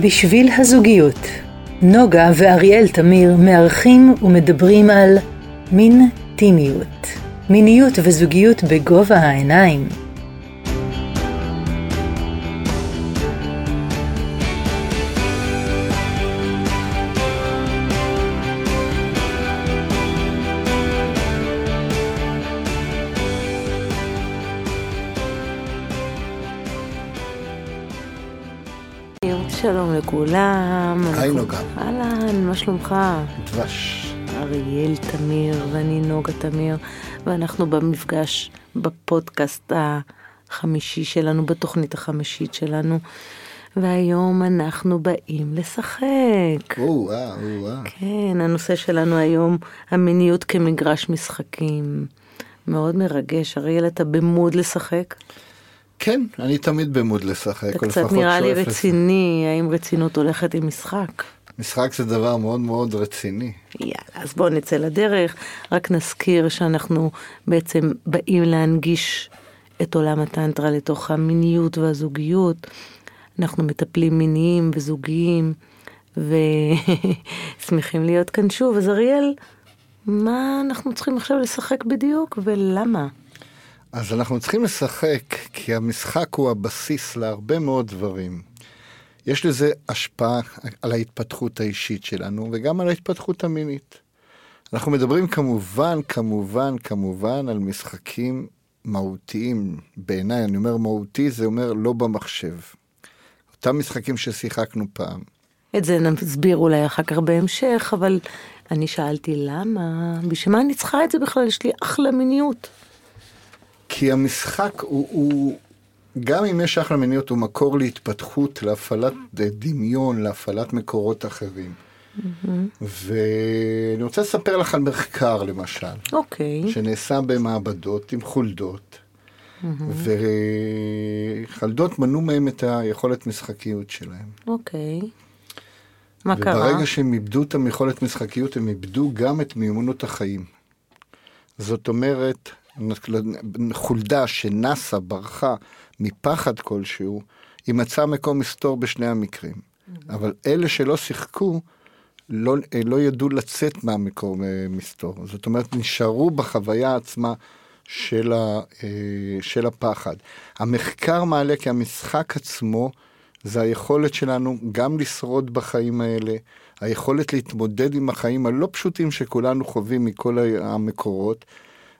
בשביל הזוגיות, נוגה ואריאל תמיר מארחים ומדברים על מין טימיות, מיניות וזוגיות בגובה העיניים. שלום. היי נוגה. אהלן, מה שלומך? דבש. אריאל תמיר ואני נוגה תמיר, ואנחנו במפגש בפודקאסט החמישי שלנו, בתוכנית החמישית שלנו, והיום אנחנו באים לשחק. או אה, או אה. כן, הנושא שלנו היום, המיניות כמגרש משחקים. מאוד מרגש. אריאל, אתה במוד לשחק? כן, אני תמיד במוד לשחק. אתה קצת נראה לי רציני, האם רצינות הולכת עם משחק? משחק זה דבר מאוד מאוד רציני. יאללה, אז בואו נצא לדרך. רק נזכיר שאנחנו בעצם באים להנגיש את עולם הטנטרה לתוך המיניות והזוגיות. אנחנו מטפלים מיניים וזוגיים, ושמחים להיות כאן שוב. אז אריאל, מה אנחנו צריכים עכשיו לשחק בדיוק ולמה? אז אנחנו צריכים לשחק, כי המשחק הוא הבסיס להרבה מאוד דברים. יש לזה השפעה על ההתפתחות האישית שלנו וגם על ההתפתחות המינית. אנחנו מדברים כמובן, כמובן, כמובן על משחקים מהותיים. בעיניי, אני אומר מהותי, זה אומר לא במחשב. אותם משחקים ששיחקנו פעם. את זה נסביר אולי אחר כך בהמשך, אבל אני שאלתי למה, בשביל מה אני צריכה את זה בכלל? יש לי אחלה מיניות. כי המשחק הוא, הוא, גם אם יש אחלה מיניות, הוא מקור להתפתחות, להפעלת דמיון, להפעלת מקורות אחרים. Mm-hmm. ואני רוצה לספר לך על מחקר למשל, אוקיי. Okay. שנעשה במעבדות עם חולדות, mm-hmm. וחלדות מנעו מהם את היכולת משחקיות שלהם. אוקיי. Okay. מה וברגע קרה? וברגע שהם איבדו את היכולת משחקיות, הם איבדו גם את מיומנות החיים. זאת אומרת, חולדה שנסה, ברחה מפחד כלשהו, היא מצאה מקום מסתור בשני המקרים. אבל אלה שלא שיחקו, לא, לא ידעו לצאת מהמקום אה, מסתור. זאת אומרת, נשארו בחוויה עצמה של, ה, אה, של הפחד. המחקר מעלה כי המשחק עצמו זה היכולת שלנו גם לשרוד בחיים האלה, היכולת להתמודד עם החיים הלא פשוטים שכולנו חווים מכל המקורות,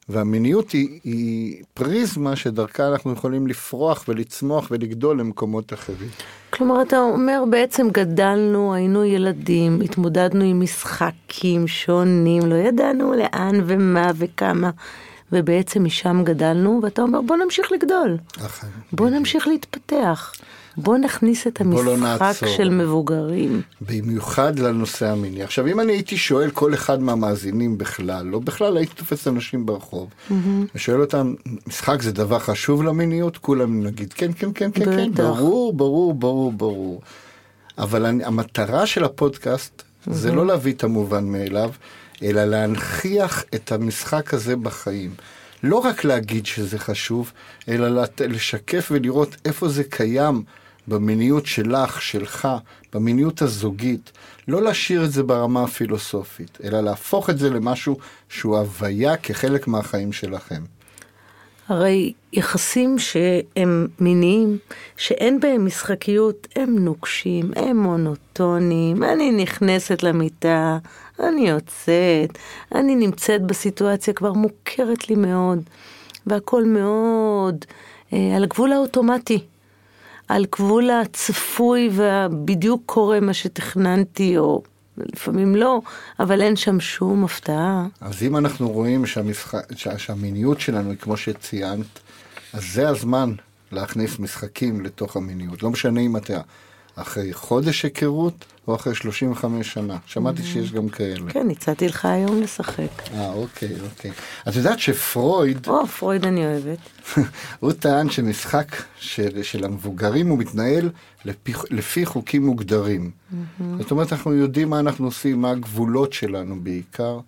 והמיניות היא, היא פריזמה שדרכה אנחנו יכולים לפרוח ולצמוח ולגדול למקומות אחרים. כלומר, אתה אומר בעצם גדלנו, היינו ילדים, התמודדנו עם משחקים שונים, לא ידענו לאן ומה וכמה, ובעצם משם גדלנו, ואתה אומר בוא נמשיך לגדול. אכן. בוא נמשיך להתפתח. בוא נכניס את לא המשחק לא של מבוגרים. במיוחד לנושא המיני. עכשיו, אם אני הייתי שואל כל אחד מהמאזינים בכלל, לא בכלל הייתי תופס אנשים ברחוב, mm-hmm. ושואל אותם, משחק זה דבר חשוב למיניות? כולם נגיד, כן, כן, כן, כן, כן, ברור, ברור, ברור, ברור. אבל אני, המטרה של הפודקאסט mm-hmm. זה לא להביא את המובן מאליו, אלא להנכיח את המשחק הזה בחיים. לא רק להגיד שזה חשוב, אלא לשקף ולראות איפה זה קיים במיניות שלך, שלך, במיניות הזוגית, לא להשאיר את זה ברמה הפילוסופית, אלא להפוך את זה למשהו שהוא הוויה כחלק מהחיים שלכם. הרי יחסים שהם מיניים, שאין בהם משחקיות, הם נוקשים, הם מונוטונים, אני נכנסת למיטה, אני יוצאת, אני נמצאת בסיטואציה כבר מוכרת לי מאוד, והכל מאוד אה, על הגבול האוטומטי. על גבול הצפוי ובדיוק קורה מה שתכננתי, או לפעמים לא, אבל אין שם שום הפתעה. אז אם אנחנו רואים שהמשחק, שהמיניות שלנו היא כמו שציינת, אז זה הזמן להכניס משחקים לתוך המיניות. לא משנה אם אתה אחרי חודש היכרות או אחרי 35 שנה. שמעתי mm. שיש גם כאלה. כן, הצעתי לך היום לשחק. אה, אוקיי, אוקיי. את יודעת שפרויד... או, פרויד אני אוהבת. הוא טען שמשחק של, של המבוגרים הוא מתנהל לפי, לפי חוקים מוגדרים. זאת אומרת, אנחנו יודעים מה אנחנו עושים, מה הגבולות שלנו בעיקר.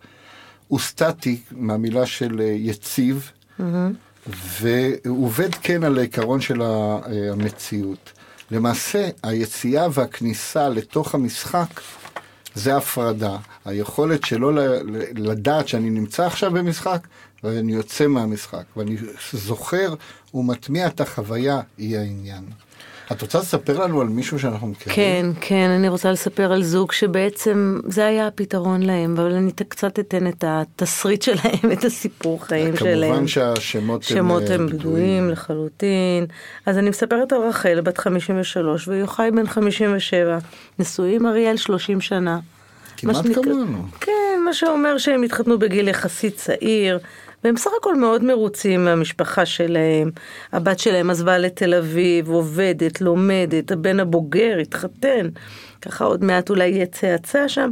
הוא סטטי, מהמילה של אה, יציב, mm-hmm. והוא עובד כן על העיקרון של אה, המציאות. למעשה, היציאה והכניסה לתוך המשחק זה הפרדה. היכולת שלא לדעת שאני נמצא עכשיו במשחק, ואני יוצא מהמשחק, ואני זוכר ומטמיע את החוויה, היא העניין. את רוצה לספר לנו על מישהו שאנחנו מכירים? כן, כן, אני רוצה לספר על זוג שבעצם זה היה הפתרון להם, אבל אני קצת אתן את התסריט שלהם, את הסיפור חיים שלהם. כמובן שהשמות הם, שמות אה, הם בדויים לחלוטין. אז אני מספרת על רחל, בת 53, ויוחאי בן 57. נשואים אריאל 30 שנה. כמעט מה שנקרא- כמונו. כן, מה שאומר שהם התחתנו בגיל יחסית צעיר, והם בסך הכל מאוד מרוצים מהמשפחה שלהם. הבת שלהם עזבה לתל אביב, עובדת, לומדת, הבן הבוגר התחתן, ככה עוד מעט אולי יהיה צאצא שם.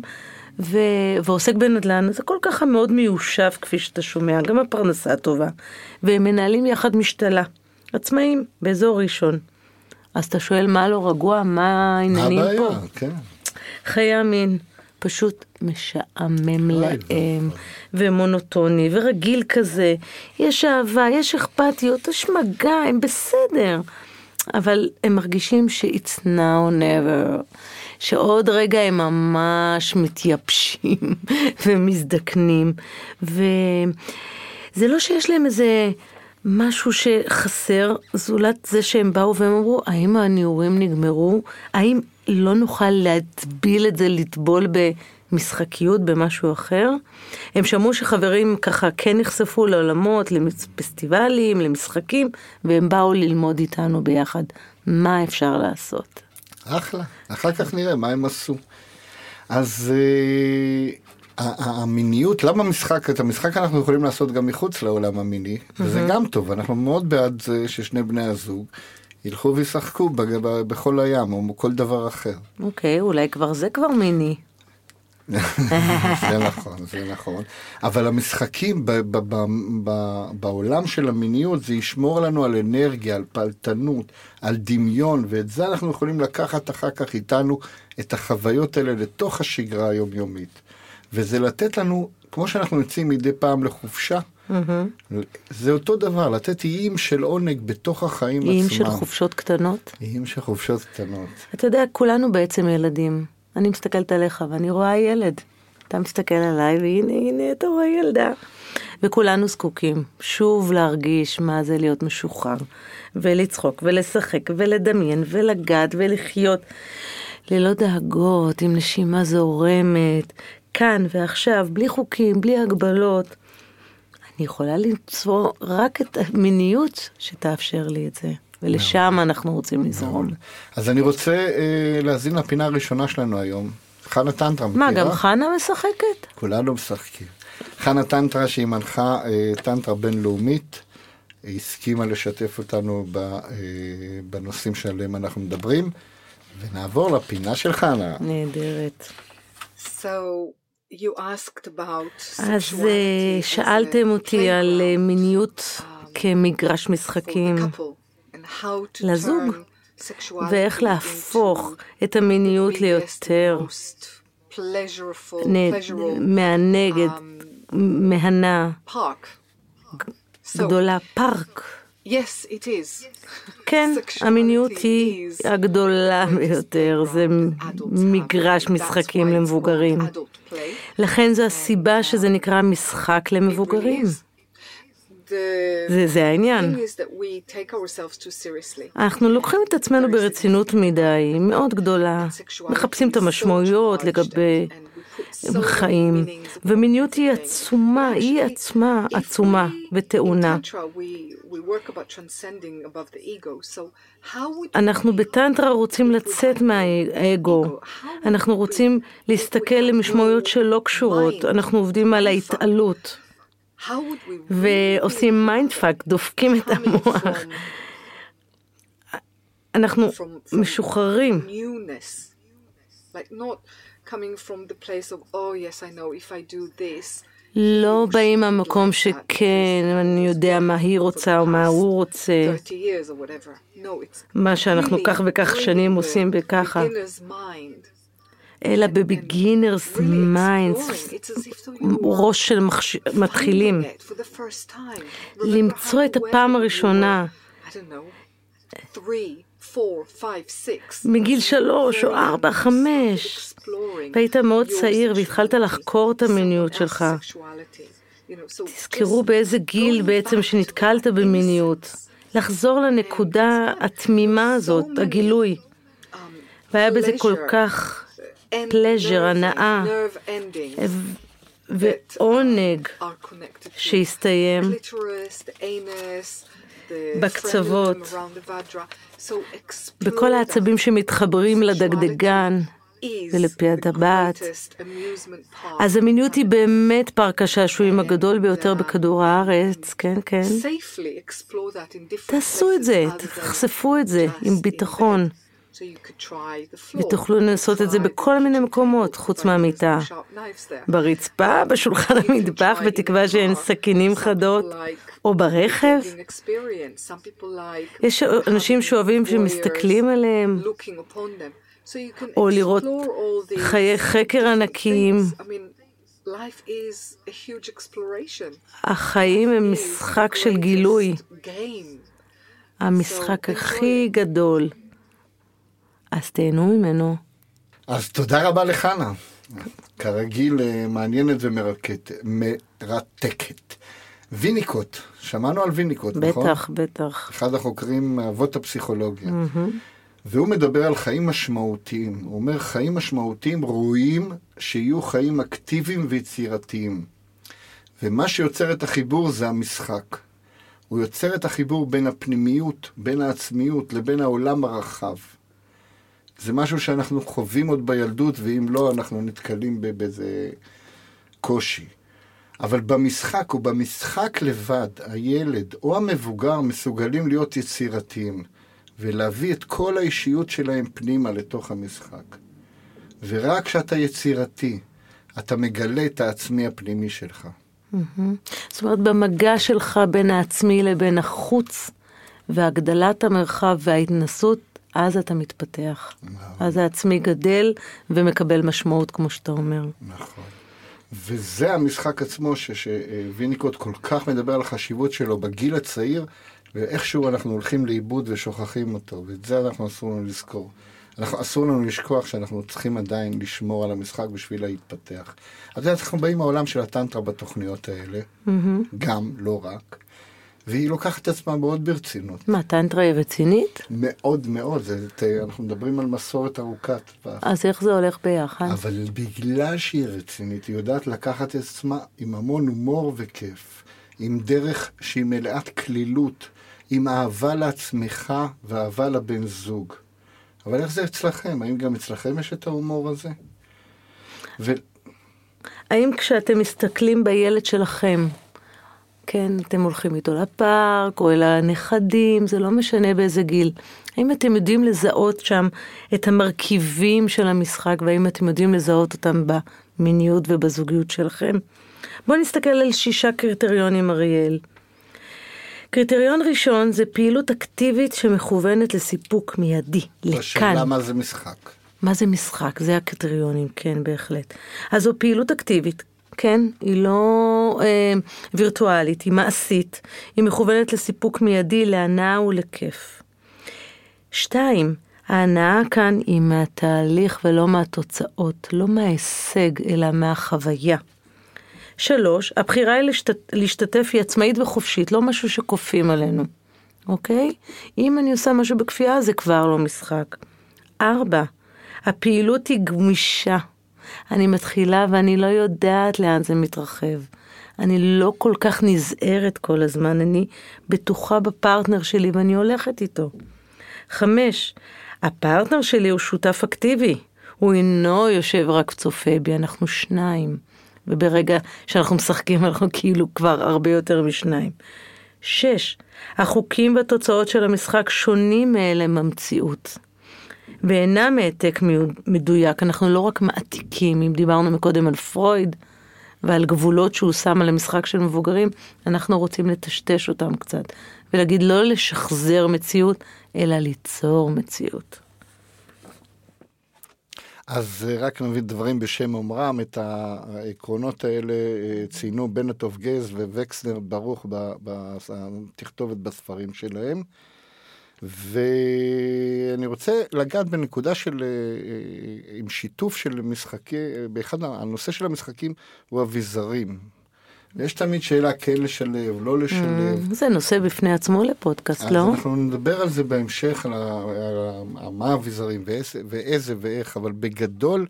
ו... ועוסק בנדל"ן, זה כל ככה מאוד מיושב כפי שאתה שומע, גם הפרנסה טובה. והם מנהלים יחד משתלה, עצמאים, באזור ראשון. אז אתה שואל מה לא רגוע, מה מה העניינים הבעיה? פה? כן. חיי המין פשוט משעמם להם, ומונוטוני, ורגיל כזה. יש אהבה, יש אכפתיות, יש מגע, הם בסדר. אבל הם מרגישים ש-it's now never, שעוד רגע הם ממש מתייבשים ומזדקנים, וזה לא שיש להם איזה משהו שחסר, זולת זה שהם באו והם אמרו, האם הנעורים נגמרו? האם לא נוכל להטביל את זה, לטבול במשחקיות, במשהו אחר? הם שמעו שחברים ככה כן נחשפו לעולמות, לפסטיבלים, למשחקים, והם באו ללמוד איתנו ביחד מה אפשר לעשות. אחלה, אחר כך נראה מה הם עשו. אז אה, המיניות, למה משחק, את המשחק אנחנו יכולים לעשות גם מחוץ לעולם המיני, וזה גם טוב, אנחנו מאוד בעד זה ששני בני הזוג ילכו וישחקו בכל הים או כל דבר אחר. אוקיי, אולי כבר זה כבר מיני. זה נכון, זה נכון. אבל המשחקים ב- ב- ב- ב- בעולם של המיניות זה ישמור לנו על אנרגיה, על פעלתנות, על דמיון, ואת זה אנחנו יכולים לקחת אחר כך איתנו את החוויות האלה לתוך השגרה היומיומית. וזה לתת לנו, כמו שאנחנו יוצאים מדי פעם לחופשה, זה אותו דבר, לתת איים של עונג בתוך החיים עצמם. איים של חופשות קטנות. איים של חופשות קטנות. אתה יודע, כולנו בעצם ילדים. אני מסתכלת עליך ואני רואה ילד. אתה מסתכל עליי והנה, הנה, אתה רואה ילדה. וכולנו זקוקים שוב להרגיש מה זה להיות משוחרר, ולצחוק, ולשחק, ולדמיין, ולגעת, ולחיות. ללא דאגות, עם נשימה זורמת, כאן ועכשיו, בלי חוקים, בלי הגבלות. אני יכולה למצוא רק את המיניות שתאפשר לי את זה, ולשם אנחנו רוצים לזרום. אז אני רוצה אה, להאזין לפינה הראשונה שלנו היום. חנה טנטרה, מכירה? מה, גם חנה משחקת? כולנו משחקים. חנה טנטרה שהיא מנחה אה, טנטרה בינלאומית, היא הסכימה לשתף אותנו ב, אה, בנושאים שעליהם אנחנו מדברים, ונעבור לפינה של חנה. נהדרת. So you asked about אז sexuality אה, שאלתם אותי על אה, מיניות כמגרש משחקים, לזוג, ואיך להפוך את המיניות ליותר מענגת, um, מהנה, גדולה, פארק. Yes, it is. כן, המיניות היא הגדולה ביותר, זה מגרש משחקים למבוגרים. לכן זו הסיבה שזה נקרא משחק למבוגרים. זה, זה העניין. אנחנו לוקחים את עצמנו ברצינות מדי, מאוד גדולה. מחפשים את המשמעויות לגבי חיים, ומיניות היא עצומה, היא עצמה עצומה וטעונה. אנחנו בטנטרה רוצים לצאת מהאגו, אנחנו רוצים להסתכל למשמעויות שלא קשורות, אנחנו עובדים על ההתעלות, ועושים mind fuck, דופקים את המוח. אנחנו משוחררים. לא באים מהמקום שכן, אני יודע מה היא רוצה או מה הוא רוצה, מה שאנחנו כך וכך שנים עושים וככה, אלא ב beginner's minds, ראש של מחש... מתחילים, למצוא את הפעם הראשונה. מגיל שלוש או ארבע, חמש. והיית מאוד צעיר והתחלת לחקור את המיניות שלך. תזכרו באיזה גיל בעצם שנתקלת במיניות. לחזור לנקודה התמימה הזאת, הגילוי. והיה בזה כל כך פלז'ר, הנאה ועונג שהסתיים בקצוות, בכל העצבים שמתחברים לדגדגן ולפי הטבעת. אז המיניות היא באמת פארק השעשועים הגדול ביותר בכדור הארץ, כן, כן. תעשו את זה, תחשפו את זה עם ביטחון. ותוכלו לנסות את זה בכל מיני מקומות חוץ מהמיטה. ברצפה, בשולחן המטבח, בתקווה שאין סכינים חדות, או ברכב. יש אנשים שאוהבים שמסתכלים עליהם, או לראות חיי חקר ענקיים. החיים הם משחק של גילוי. המשחק הכי גדול. אז תהנו ממנו. אז תודה רבה לחנה. כרגיל אה, מעניינת ומרתקת. ויניקוט, שמענו על ויניקוט, בטח, נכון? בטח, בטח. אחד החוקרים מאבות הפסיכולוגיה. והוא מדבר על חיים משמעותיים. הוא אומר, חיים משמעותיים ראויים שיהיו חיים אקטיביים ויצירתיים. ומה שיוצר את החיבור זה המשחק. הוא יוצר את החיבור בין הפנימיות, בין העצמיות, לבין העולם הרחב. זה משהו שאנחנו חווים עוד בילדות, ואם לא, אנחנו נתקלים באיזה קושי. אבל במשחק, ובמשחק לבד, הילד או המבוגר מסוגלים להיות יצירתיים, ולהביא את כל האישיות שלהם פנימה לתוך המשחק. ורק כשאתה יצירתי, אתה מגלה את העצמי הפנימי שלך. זאת אומרת, במגע שלך בין העצמי לבין החוץ, והגדלת המרחב וההתנסות, אז אתה מתפתח. אז העצמי גדל ומקבל משמעות, כמו שאתה אומר. נכון. וזה המשחק עצמו ש- שוויניקוט כל כך מדבר על החשיבות שלו בגיל הצעיר, ואיכשהו אנחנו הולכים לאיבוד ושוכחים אותו, ואת זה אנחנו אסור לנו לזכור. אנחנו, אסור לנו לשכוח שאנחנו צריכים עדיין לשמור על המשחק בשביל להתפתח. את יודעת, אנחנו באים מהעולם של הטנטרה בתוכניות האלה, גם, לא רק, והיא לוקחת את עצמה מאוד ברצינות. מה, טנטרה היא רצינית? מאוד מאוד, זה, ת- אנחנו מדברים על מסורת ארוכת טווח. אז איך זה הולך ביחד? אבל בגלל שהיא רצינית, היא יודעת לקחת את עצמה עם המון הומור וכיף, עם דרך שהיא מלאת כלילות, עם אהבה לעצמך ואהבה לבן זוג. אבל איך זה אצלכם? האם גם אצלכם יש את ההומור הזה? ו... האם כשאתם מסתכלים בילד שלכם, כן, אתם הולכים איתו לפארק או אל הנכדים, זה לא משנה באיזה גיל. האם אתם יודעים לזהות שם את המרכיבים של המשחק, והאם אתם יודעים לזהות אותם במיניות ובזוגיות שלכם? בואו נסתכל על שישה קריטריונים, אריאל. קריטריון ראשון זה פעילות אקטיבית שמכוונת לסיפוק מיידי, לכאן. השאלה מה זה משחק. מה זה משחק? זה הקריטריונים, כן, בהחלט. אז זו פעילות אקטיבית, כן? היא לא אה, וירטואלית, היא מעשית, היא מכוונת לסיפוק מיידי, להנאה ולכיף. שתיים, ההנאה כאן היא מהתהליך ולא מהתוצאות, לא מההישג, אלא מהחוויה. שלוש, הבחירה היא להשתת, להשתתף היא עצמאית וחופשית, לא משהו שכופים עלינו, אוקיי? אם אני עושה משהו בכפייה זה כבר לא משחק. ארבע, הפעילות היא גמישה. אני מתחילה ואני לא יודעת לאן זה מתרחב. אני לא כל כך נזהרת כל הזמן, אני בטוחה בפרטנר שלי ואני הולכת איתו. חמש, הפרטנר שלי הוא שותף אקטיבי. הוא אינו יושב רק צופה בי, אנחנו שניים. וברגע שאנחנו משחקים אנחנו כאילו כבר הרבה יותר משניים. שש, החוקים והתוצאות של המשחק שונים מאלה במציאות. ואינם העתק מדויק, אנחנו לא רק מעתיקים, אם דיברנו מקודם על פרויד ועל גבולות שהוא שם על המשחק של מבוגרים, אנחנו רוצים לטשטש אותם קצת, ולהגיד לא לשחזר מציאות, אלא ליצור מציאות. אז אה, רק נביא דברים בשם אומרם, את העקרונות האלה אה, ציינו בנטוב גז ווקסנר ברוך בתכתובת בספרים שלהם. ואני רוצה לגעת בנקודה של, אה, אה, עם שיתוף של משחקי, באחד, הנושא של המשחקים הוא אביזרים. ויש תמיד שאלה כן לשלב, לא לשלב. זה נושא בפני עצמו לפודקאסט, אז לא? אנחנו נדבר על זה בהמשך, על, מה האביזרים ואיזה ואיך, אבל בגדול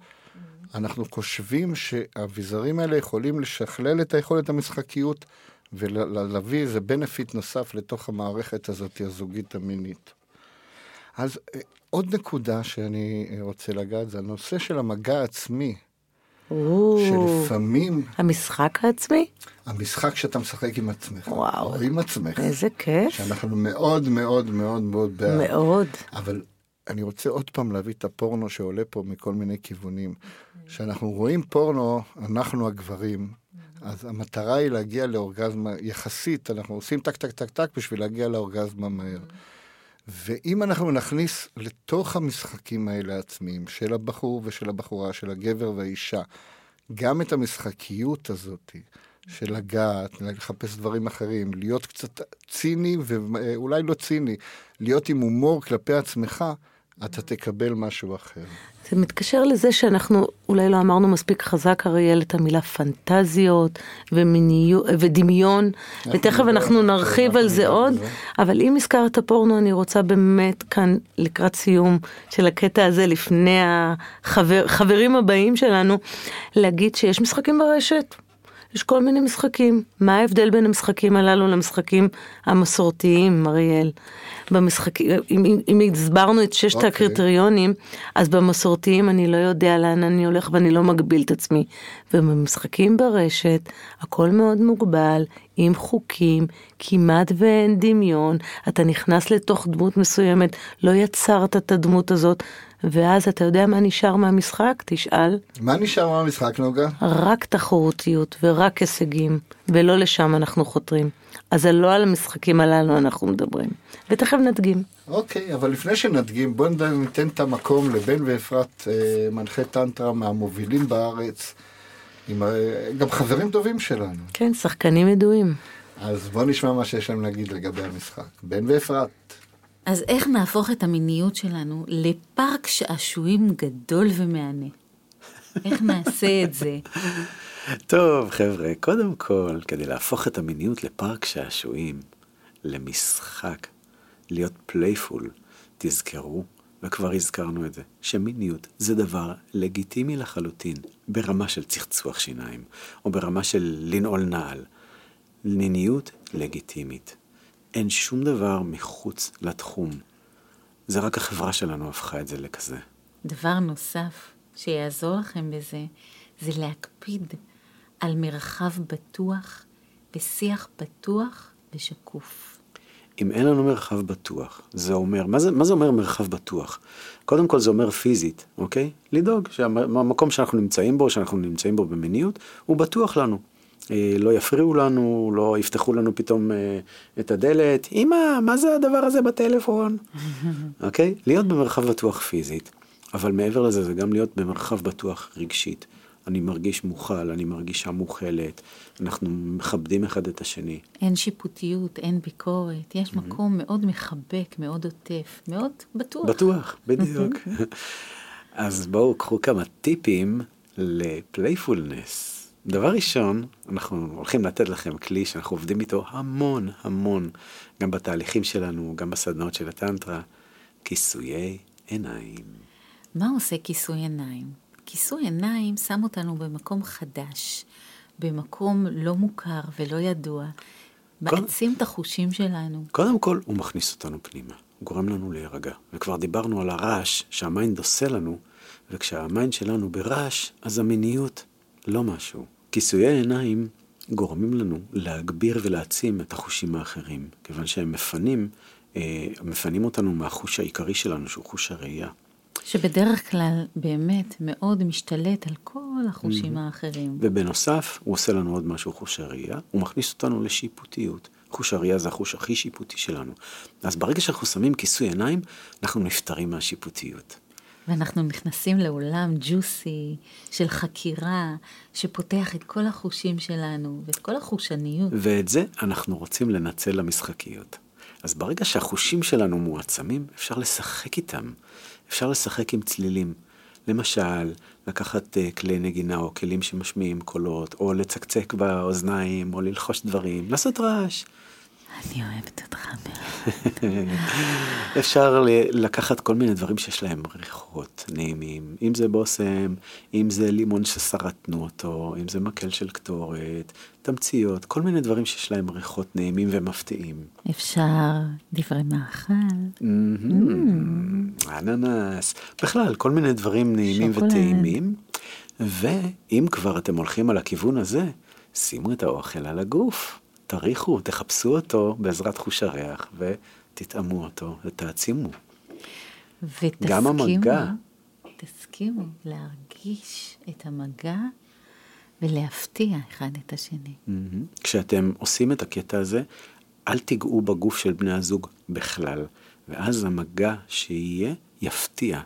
אנחנו חושבים שהאביזרים האלה יכולים לשכלל את היכולת המשחקיות ולהביא איזה בנפיט נוסף לתוך המערכת הזאת הזוגית המינית. אז אה, עוד נקודה שאני אה, רוצה לגעת זה הנושא של המגע העצמי, או, שלפעמים המשחק העצמי? המשחק שאתה משחק עם עצמך, וואו. או עם עצמך, איזה כיף. שאנחנו מאוד מאוד מאוד מאוד בעד. מאוד. אבל אני רוצה עוד פעם להביא את הפורנו שעולה פה מכל מיני כיוונים. כשאנחנו רואים פורנו, אנחנו הגברים, אז המטרה היא להגיע לאורגזמה יחסית, אנחנו עושים טק טק טק טק בשביל להגיע לאורגזמה מהר. ואם אנחנו נכניס לתוך המשחקים האלה העצמיים, של הבחור ושל הבחורה, של הגבר והאישה, גם את המשחקיות הזאת, של לגעת, לחפש דברים אחרים, להיות קצת ציני ואולי לא ציני, להיות עם הומור כלפי עצמך, אתה תקבל משהו אחר. זה מתקשר לזה שאנחנו אולי לא אמרנו מספיק חזק, אריאל, את המילה פנטזיות ומיניו, ודמיון, ותכף נדבר- אנחנו נרחיב על זה עוד. אבל אם הזכרת פורנו, אני רוצה באמת כאן, לקראת סיום של הקטע הזה, לפני החברים הבאים שלנו, להגיד שיש משחקים ברשת. יש כל מיני משחקים. מה ההבדל בין המשחקים הללו למשחקים המסורתיים, אריאל? במשחקים, אם, אם, הסברנו את ששת אוקיי. הקריטריונים, אז במסורתיים אני לא יודע לאן אני הולך ואני לא מגביל את עצמי. ובמשחקים ברשת, הכל מאוד מוגבל, עם חוקים, כמעט ואין דמיון, אתה נכנס לתוך דמות מסוימת, לא יצרת את הדמות הזאת, ואז אתה יודע מה נשאר מהמשחק? תשאל. מה נשאר מהמשחק, נוגה? רק תחרותיות ורק הישגים, ולא לשם אנחנו חותרים. אז זה לא על המשחקים הללו אנחנו מדברים. ותכף נדגים. אוקיי, אבל לפני שנדגים, בואו ניתן את המקום לבן ואפרת, אה, מנחה טנטרה מהמובילים בארץ, עם, אה, גם חברים טובים שלנו. כן, שחקנים ידועים. אז בואו נשמע מה שיש להם להגיד לגבי המשחק. בן ואפרת. אז איך נהפוך את המיניות שלנו לפארק שעשועים גדול ומהנה? איך נעשה את זה? טוב, חבר'ה, קודם כל, כדי להפוך את המיניות לפארק שעשועים, למשחק, להיות playful, תזכרו, וכבר הזכרנו את זה, שמיניות זה דבר לגיטימי לחלוטין, ברמה של צחצוח שיניים, או ברמה של לנעול נעל. מיניות לגיטימית. אין שום דבר מחוץ לתחום. זה רק החברה שלנו הפכה את זה לכזה. דבר נוסף שיעזור לכם בזה, זה להקפיד על מרחב בטוח ושיח פתוח ושקוף. אם אין לנו מרחב בטוח, זה אומר, מה זה, מה זה אומר מרחב בטוח? קודם כל זה אומר פיזית, אוקיי? לדאוג שהמקום שאנחנו נמצאים בו, שאנחנו נמצאים בו במיניות, הוא בטוח לנו. אה, לא יפריעו לנו, לא יפתחו לנו פתאום אה, את הדלת, אמא, מה זה הדבר הזה בטלפון? אוקיי? להיות במרחב בטוח פיזית, אבל מעבר לזה זה גם להיות במרחב בטוח רגשית. אני מרגיש מוכל, אני מרגישה מוכלת, אנחנו מכבדים אחד את השני. אין שיפוטיות, אין ביקורת, יש מקום מאוד מחבק, מאוד עוטף, מאוד בטוח. בטוח, בדיוק. אז בואו קחו כמה טיפים ל playfulness. דבר ראשון, אנחנו הולכים לתת לכם כלי שאנחנו עובדים איתו המון המון, גם בתהליכים שלנו, גם בסדנאות של הטנטרה, כיסויי עיניים. מה עושה כיסוי עיניים? כיסוי עיניים שם אותנו במקום חדש, במקום לא מוכר ולא ידוע, מעצים את החושים שלנו. קודם כל, הוא מכניס אותנו פנימה, הוא גורם לנו להירגע. וכבר דיברנו על הרעש שה mind עושה לנו, וכשהמיינד שלנו ברעש, אז המיניות לא משהו. כיסויי עיניים גורמים לנו להגביר ולהעצים את החושים האחרים, כיוון שהם מפנים, אה, מפנים אותנו מהחוש העיקרי שלנו, שהוא חוש הראייה. שבדרך כלל באמת מאוד משתלט על כל החושים האחרים. ובנוסף, הוא עושה לנו עוד משהו, חוש הראייה, הוא מכניס אותנו לשיפוטיות. חוש הראייה זה החוש הכי שיפוטי שלנו. אז ברגע שאנחנו שמים כיסוי עיניים, אנחנו נפטרים מהשיפוטיות. ואנחנו נכנסים לעולם ג'וסי של חקירה, שפותח את כל החושים שלנו ואת כל החושניות. ואת זה אנחנו רוצים לנצל למשחקיות. אז ברגע שהחושים שלנו מועצמים, אפשר לשחק איתם. אפשר לשחק עם צלילים. למשל, לקחת uh, כלי נגינה או כלים שמשמיעים קולות, או לצקצק באוזניים, או ללחוש דברים, לעשות רעש. אני אוהבת אותך מאוד. אפשר לקחת כל מיני דברים שיש להם ריחות נעימים, אם זה בושם, אם זה לימון ששרטנו אותו, אם זה מקל של קטורת, תמציות, כל מיני דברים שיש להם ריחות נעימים ומפתיעים. אפשר דברי מאכל, מהמם, אננס, בכלל, כל מיני דברים נעימים. וטעימים. ואם כבר אתם הולכים על הכיוון הזה, שימו את האוכל על הגוף. תריחו, תחפשו אותו בעזרת חוש הריח ותטעמו אותו ותעצימו. ותסכימו, גם המגע. תסכימו להרגיש את המגע ולהפתיע אחד את השני. מהמם. כשאתם עושים את הקטע הזה, אל תיגעו בגוף של בני הזוג בכלל, ואז המגע שיהיה יפתיע,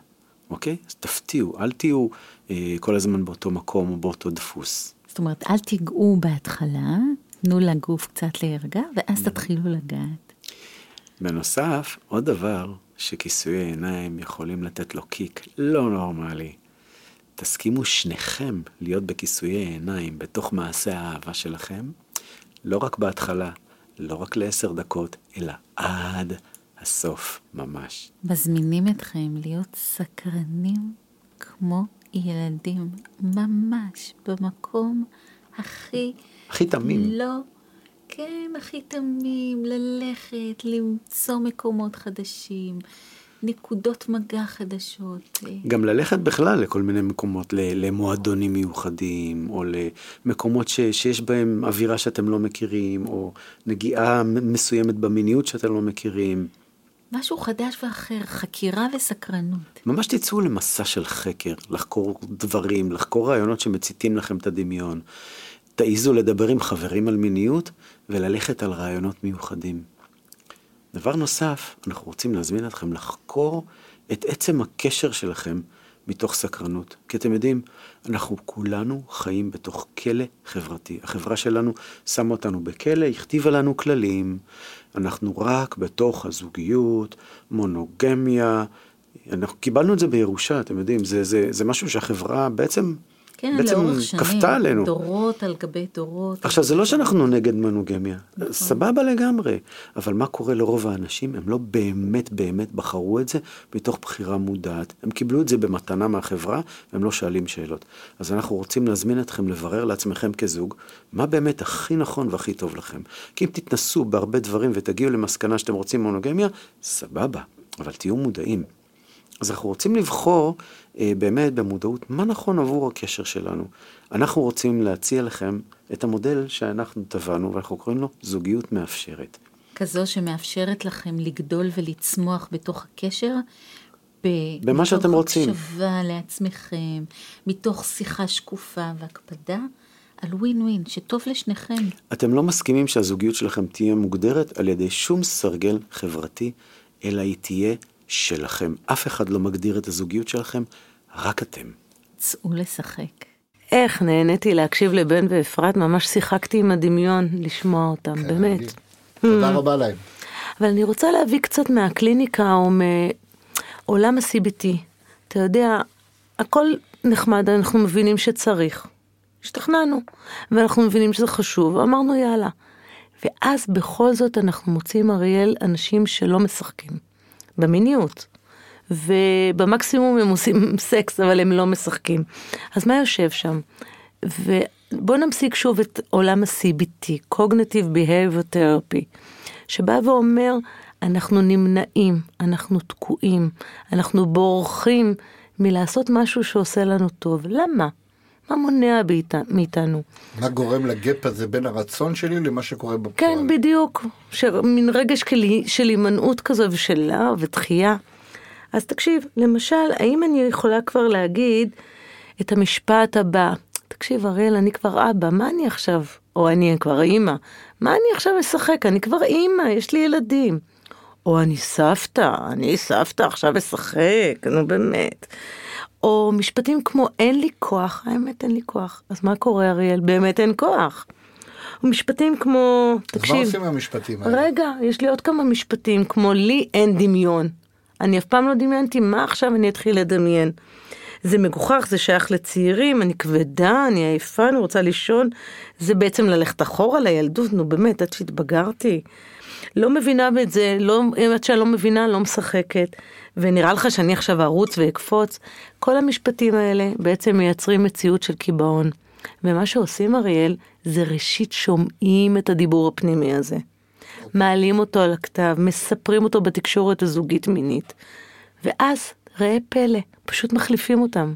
אוקיי? אז תפתיעו, אל תהיו אה, כל הזמן באותו מקום או באותו דפוס. זאת אומרת, אל תיגעו בהתחלה, תנו לגוף קצת להירגע, ואז תתחילו לגעת. בנוסף, עוד דבר שכיסויי עיניים יכולים לתת לו קיק לא נורמלי. תסכימו שניכם להיות בכיסויי עיניים בתוך מעשה האהבה שלכם, לא רק בהתחלה, לא רק לעשר דקות, אלא עד הסוף ממש. מזמינים אתכם להיות סקרנים כמו ילדים, ממש במקום הכי... הכי תמים. לא, כן, הכי תמים, ללכת, למצוא מקומות חדשים, נקודות מגע חדשות. גם ללכת בכלל לכל מיני מקומות, למועדונים מיוחדים, או למקומות ש- שיש בהם אווירה שאתם לא מכירים, או נגיעה מסוימת במיניות שאתם לא מכירים. משהו חדש ואחר, חקירה וסקרנות. ממש תצאו למסע של חקר, לחקור דברים, לחקור רעיונות שמציתים לכם את הדמיון. תעיזו לדבר עם חברים על מיניות וללכת על רעיונות מיוחדים. דבר נוסף, אנחנו רוצים להזמין אתכם לחקור את עצם הקשר שלכם מתוך סקרנות. כי אתם יודעים, אנחנו כולנו חיים בתוך כלא חברתי. החברה שלנו שמה אותנו בכלא, הכתיבה לנו כללים. אנחנו רק בתוך הזוגיות, מונוגמיה. אנחנו קיבלנו את זה בירושה, אתם יודעים, זה, זה, זה משהו שהחברה בעצם, כן, בעצם שנים, כפתה עלינו. דורות על גבי דורות. עכשיו, זה לא שאנחנו נגד מונוגמיה, נכון. סבבה לגמרי, אבל מה קורה לרוב האנשים? הם לא באמת באמת בחרו את זה מתוך בחירה מודעת. הם קיבלו את זה במתנה מהחברה, והם לא שואלים שאלות. אז אנחנו רוצים להזמין אתכם לברר לעצמכם כזוג, מה באמת הכי נכון והכי טוב לכם. כי אם תתנסו בהרבה דברים ותגיעו למסקנה שאתם רוצים מונוגמיה, סבבה, אבל תהיו מודעים. אז אנחנו רוצים לבחור אה, באמת במודעות מה נכון עבור הקשר שלנו. אנחנו רוצים להציע לכם את המודל שאנחנו טבענו ואנחנו קוראים לו זוגיות מאפשרת. כזו שמאפשרת לכם לגדול ולצמוח בתוך הקשר. ב- במה שאתם רוצים. מתוך הקשבה לעצמכם, מתוך שיחה שקופה והקפדה על ווין ווין, שטוב לשניכם. אתם לא מסכימים שהזוגיות שלכם תהיה מוגדרת על ידי שום סרגל חברתי, אלא היא תהיה שלכם. אף אחד לא מגדיר את הזוגיות שלכם, רק אתם. צאו לשחק. איך נהניתי להקשיב לבן ואפרת, ממש שיחקתי עם הדמיון לשמוע אותם, כן, באמת. מדהים. תודה רבה להם. אבל אני רוצה להביא קצת מהקליניקה או מעולם ה-CBT. אתה יודע, הכל נחמד, אנחנו מבינים שצריך. השתכנענו, ואנחנו מבינים שזה חשוב, אמרנו יאללה. ואז בכל זאת אנחנו מוצאים, אריאל, אנשים שלא משחקים. במיניות. ובמקסימום הם עושים סקס, אבל הם לא משחקים. אז מה יושב שם? ובואו נמשיג שוב את עולם ה-CBT, Cognitive Behavior Therapy, שבא ואומר, אנחנו נמנעים, אנחנו תקועים, אנחנו בורחים מלעשות משהו שעושה לנו טוב. למה? מה מונע מאיתנו? מה גורם לגאפ הזה בין הרצון שלי למה שקורה בפועל? כן, בדיוק. ש- מין רגש כלי- של הימנעות כזו ושל אה, ודחייה. אז תקשיב, למשל, האם אני יכולה כבר להגיד את המשפט הבא, תקשיב, אריאל, אני כבר אבא, מה אני עכשיו? או אני כבר אימא, מה אני עכשיו אשחק? אני כבר אימא, יש לי ילדים. או אני סבתא, אני סבתא, עכשיו אשחק, נו באמת. או משפטים כמו אין לי כוח, האמת אין לי כוח. אז מה קורה אריאל? באמת אין כוח. משפטים כמו, אז מה תקשיב, עושים המשפטים האלה? רגע, יש לי עוד כמה משפטים, כמו לי אין דמיון. אני אף פעם לא דמיינתי, מה עכשיו אני אתחיל לדמיין? זה מגוחך, זה שייך לצעירים, אני כבדה, אני עייפה, אני רוצה לישון. זה בעצם ללכת אחורה לילדות, נו באמת, עד שהתבגרתי. לא מבינה את זה, לא, עד שאני לא מבינה, לא משחקת. ונראה לך שאני עכשיו ארוץ ואקפוץ. כל המשפטים האלה בעצם מייצרים מציאות של קיבעון. ומה שעושים אריאל, זה ראשית שומעים את הדיבור הפנימי הזה. מעלים אותו על הכתב, מספרים אותו בתקשורת הזוגית מינית. ואז, ראה פלא, פשוט מחליפים אותם.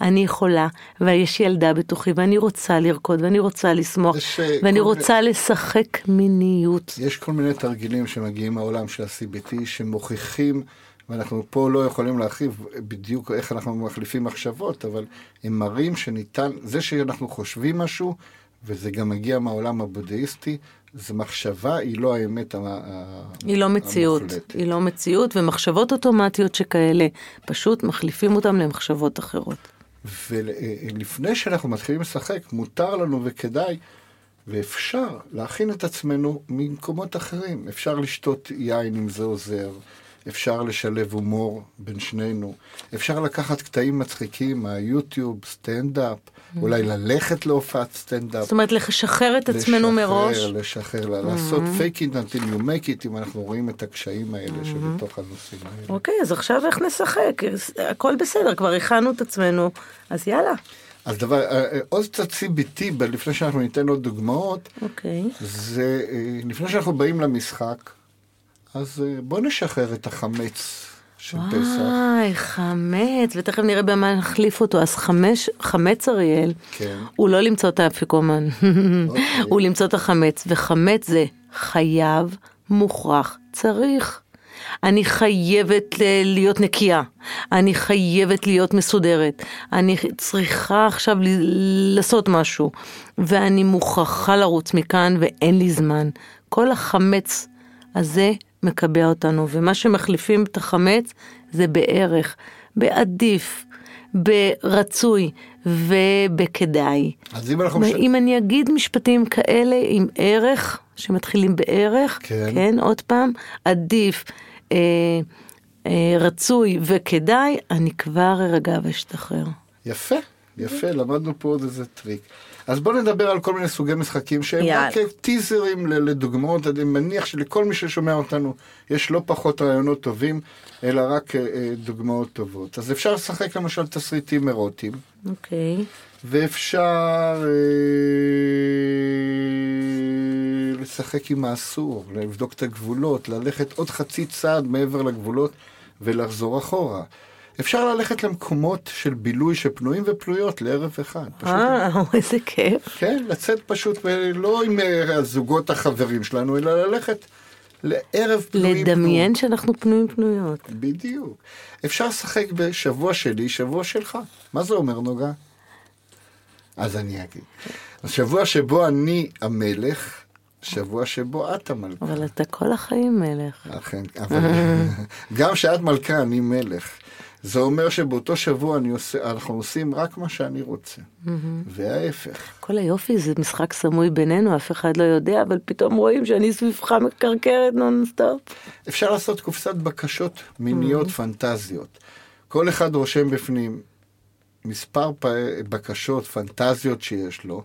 אני יכולה, ויש ילדה בתוכי, ואני רוצה לרקוד, ואני רוצה לשמוח, אה, ואני רוצה לשחק מיניות. יש כל מיני תרגילים שמגיעים מהעולם של ה-CBT שמוכיחים, ואנחנו פה לא יכולים להרחיב בדיוק איך אנחנו מחליפים מחשבות, אבל הם מראים שניתן, זה שאנחנו חושבים משהו, וזה גם מגיע מהעולם הבודהיסטי, זה מחשבה, היא לא האמת ה- ה- היא לא מציאות, המוחלטת. היא לא מציאות, ומחשבות אוטומטיות שכאלה, פשוט מחליפים אותם למחשבות אחרות. ולפני שאנחנו מתחילים לשחק, מותר לנו וכדאי, ואפשר להכין את עצמנו ממקומות אחרים. אפשר לשתות יין אם זה עוזר, אפשר לשלב הומור בין שנינו, אפשר לקחת קטעים מצחיקים מהיוטיוב, סטנדאפ, אולי ללכת להופעת סטנדאפ. זאת אומרת, לשחרר את עצמנו מראש. לשחרר, לשחרר, לעשות fake it until you make it, אם אנחנו רואים את הקשיים האלה שבתוך הנושאים האלה. אוקיי, אז עכשיו איך נשחק? הכל בסדר, כבר הכנו את עצמנו, אז יאללה. אז דבר, אה, אה, עוד קצת CBT, לפני שאנחנו ניתן עוד דוגמאות, אוקיי. זה אה, לפני שאנחנו באים למשחק, אז אה, בוא נשחרר את החמץ של פסח. וואי, חמץ, ותכף נראה במה נחליף אותו. אז חמש, חמץ אריאל, כן. הוא לא למצוא את האפיקומן, אוקיי. הוא למצוא את החמץ, וחמץ זה חייב, מוכרח, צריך. אני חייבת להיות נקייה, אני חייבת להיות מסודרת, אני צריכה עכשיו ל- לעשות משהו, ואני מוכרחה לרוץ מכאן ואין לי זמן. כל החמץ הזה מקבע אותנו, ומה שמחליפים את החמץ זה בערך, בעדיף, ברצוי ובכדאי. אז אם אנחנו... מש- אם אני אגיד משפטים כאלה עם ערך, שמתחילים בערך, כן. כן, עוד פעם, עדיף, אה, אה, רצוי וכדאי, אני כבר ארגע ואשתחרר. יפה, יפה, למדנו פה עוד איזה טריק. אז בואו נדבר על כל מיני סוגי משחקים שהם יאללה. רק טיזרים לדוגמאות, אני מניח שלכל מי ששומע אותנו יש לא פחות רעיונות טובים, אלא רק אה, אה, דוגמאות טובות. אז אפשר לשחק למשל תסריטים אירוטיים, אוקיי. ואפשר אה, לשחק עם האסור, לבדוק את הגבולות, ללכת עוד חצי צעד מעבר לגבולות ולחזור אחורה. אפשר ללכת למקומות של בילוי שפנויים ופנויות לערב אחד. אה, איזה כיף. כן, לצאת פשוט, לא עם אה, הזוגות החברים שלנו, אלא ללכת לערב פנויים. לדמיין שאנחנו פנויים פנויות. בדיוק. אפשר לשחק בשבוע שלי, שבוע שלך. מה זה אומר, נוגה? אז אני אגיד. השבוע שבו אני המלך, שבוע שבו את המלכה. אבל אתה כל החיים מלך. אכן, אבל גם כשאת מלכה, אני מלך. זה אומר שבאותו שבוע עושה, אנחנו עושים רק מה שאני רוצה. וההפך. כל היופי זה משחק סמוי בינינו, אף אחד לא יודע, אבל פתאום רואים שאני סביבך מקרקרת נונסטופ. אפשר לעשות קופסת בקשות מיניות פנטזיות. כל אחד רושם בפנים מספר פ... בקשות, פנטזיות שיש לו.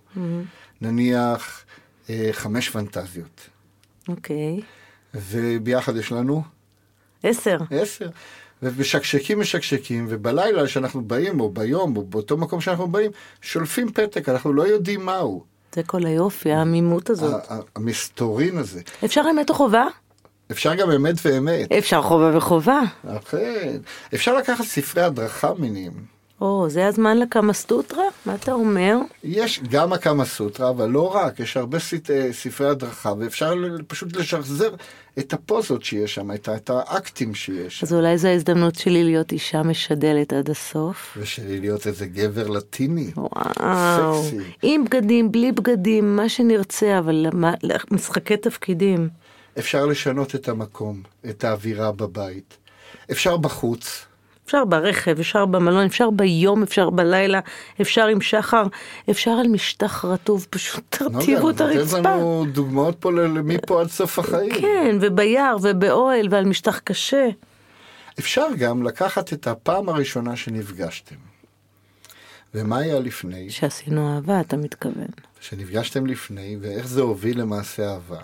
נניח אה, חמש פנטזיות. אוקיי. וביחד יש לנו עשר. עשר. ומשקשקים משקשקים, ובלילה שאנחנו באים, או ביום, או באותו מקום שאנחנו באים, שולפים פתק, אנחנו לא יודעים מהו. זה כל היופי, העמימות הזאת. המסתורין הזה. אפשר אמת או חובה? אפשר גם אמת ואמת. אפשר חובה וחובה. אכן. אפשר לקחת ספרי הדרכה מיניים. או, זה הזמן לקמה סטוטרה? מה אתה אומר? יש גם הקמה סוטרה, אבל לא רק, יש הרבה סט- אה, ספרי הדרכה, ואפשר פשוט לשחזר את הפוזות שיש שם, את, את האקטים שיש שם. אז אולי זו ההזדמנות שלי להיות אישה משדלת עד הסוף. ושלי להיות איזה גבר לטיני. וואו. סקסי. עם בגדים, בלי בגדים, מה שנרצה, אבל למה- משחקי תפקידים. אפשר לשנות את המקום, את האווירה בבית. אפשר בחוץ. אפשר ברכב, אפשר במלון, אפשר ביום, אפשר בלילה, אפשר עם שחר, אפשר על משטח רטוב, פשוט תרטיבו את נוגה, נותן הרצפה. לנו דוגמאות פה מפה עד סוף החיים. כן, וביער ובאוהל ועל משטח קשה. אפשר גם לקחת את הפעם הראשונה שנפגשתם. ומה היה לפני? שעשינו אהבה, אתה מתכוון. שנפגשתם לפני, ואיך זה הוביל למעשה אהבה.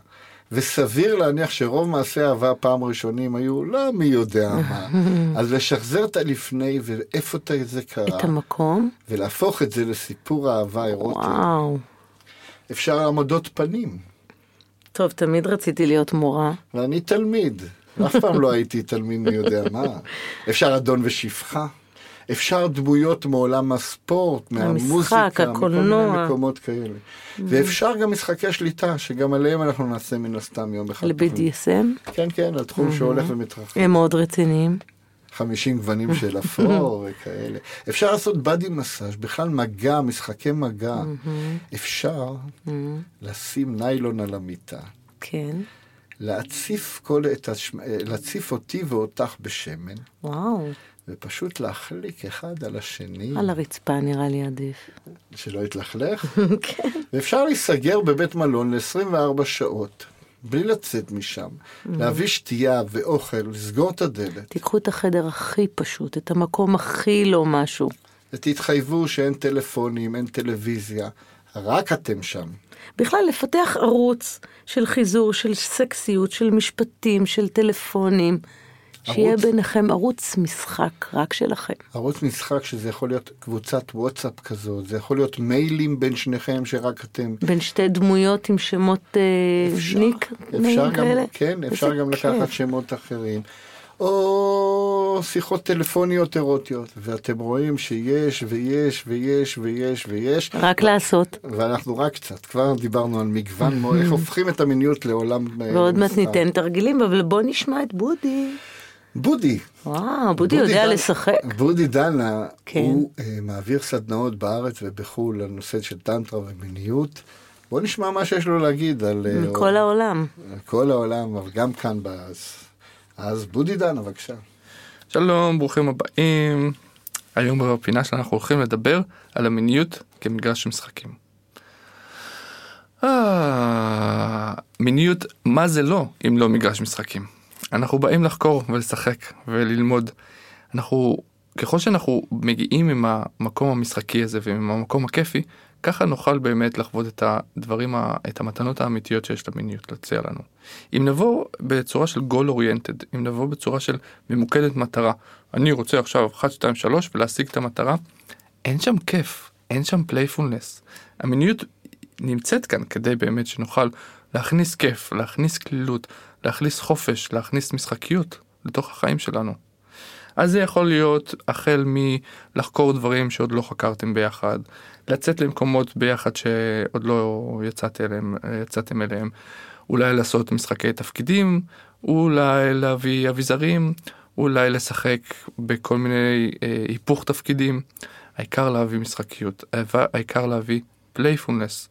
וסביר להניח שרוב מעשי האהבה הפעם הראשונים היו לא מי יודע מה. אז לשחזר את הלפני ואיפה זה קרה, את המקום, ולהפוך את זה לסיפור אהבה אירוטי. וואו. אפשר העמדות פנים, טוב, תמיד רציתי להיות מורה. ואני תלמיד. אף פעם לא הייתי תלמיד מי יודע מה. אפשר אדון ושפחה. אפשר דמויות מעולם הספורט, מהמוזיקה, המשחק, הקולנוע. מכל מיני מקומות כאלה. ואפשר גם משחקי שליטה, שגם עליהם אנחנו נעשה מן הסתם יום אחד. ל-BDSM, כן, כן, על תחום שהולך ומתרחב. הם מאוד רציניים. 50 גוונים של אפור וכאלה. אפשר לעשות בדי מסאז', בכלל מגע, משחקי מגע. אפשר לשים ניילון על המיטה, כן, להציף, כל את השמ... להציף אותי ואותך בשמן, וואו. ופשוט להחליק אחד על השני, על הרצפה נראה לי עדיף. שלא יתלכלך. כן. ואפשר להיסגר בבית מלון ל-24 שעות, בלי לצאת משם, להביא שתייה ואוכל, לסגור את הדלת, תיקחו את החדר הכי פשוט, את המקום הכי לא משהו. ותתחייבו שאין טלפונים, אין טלוויזיה, רק אתם שם. בכלל, לפתח ערוץ של חיזור, של סקסיות, של משפטים, של טלפונים. שיהיה ערוץ- ביניכם ערוץ משחק רק שלכם. ערוץ משחק שזה יכול להיות קבוצת וואטסאפ כזאת, זה יכול להיות מיילים בין שניכם שרק אתם. בין שתי דמויות עם שמות אה, אפשר, ניק, אפשר גם, כאלה. כן, אפשר גם. לקחת שמות אחרים. או שיחות טלפוניות אירוטיות, ואתם רואים שיש ויש ויש ויש ויש, רק לעשות. ואנחנו רק קצת, כבר דיברנו על מגוון, איך הופכים את המיניות לעולם אה, ועוד מעט. ניתן תרגילים, אבל בוא נשמע את בודי. בודי. וואו, בודי יודע דן- לשחק. בודי דנה, כן. הוא אה, מעביר סדנאות בארץ ובחו"ל על נושא של טנטרה ומיניות. בוא נשמע מה שיש לו להגיד על אה, מכל העולם. על כל העולם, אבל גם כאן באז. אז בודי דנה, בבקשה. שלום, ברוכים הבאים. היום בפינה שלנו אנחנו הולכים לדבר על המיניות כמגרש משחקים. אה, מיניות, מה זה לא אם לא מגרש משחקים? אנחנו באים לחקור ולשחק וללמוד. אנחנו, ככל שאנחנו מגיעים עם המקום המשחקי הזה ועם המקום הכיפי, ככה נוכל באמת לחוות את הדברים, את המתנות האמיתיות שיש למיניות להציע לנו. אם נבוא בצורה של goal oriented, אם נבוא בצורה של ממוקדת מטרה, אני רוצה עכשיו 1, 2, 3 ולהשיג את המטרה, אין שם כיף, אין שם playfulness. המיניות נמצאת כאן כדי באמת שנוכל להכניס כיף, להכניס קלילות, להכניס חופש, להכניס משחקיות לתוך החיים שלנו. אז זה יכול להיות החל מלחקור דברים שעוד לא חקרתם ביחד, לצאת למקומות ביחד שעוד לא יצאת אליהם, יצאתם אליהם, אולי לעשות משחקי תפקידים, אולי להביא אביזרים, אולי לשחק בכל מיני אה, היפוך תפקידים. העיקר להביא משחקיות, העיקר- להביא playfulness.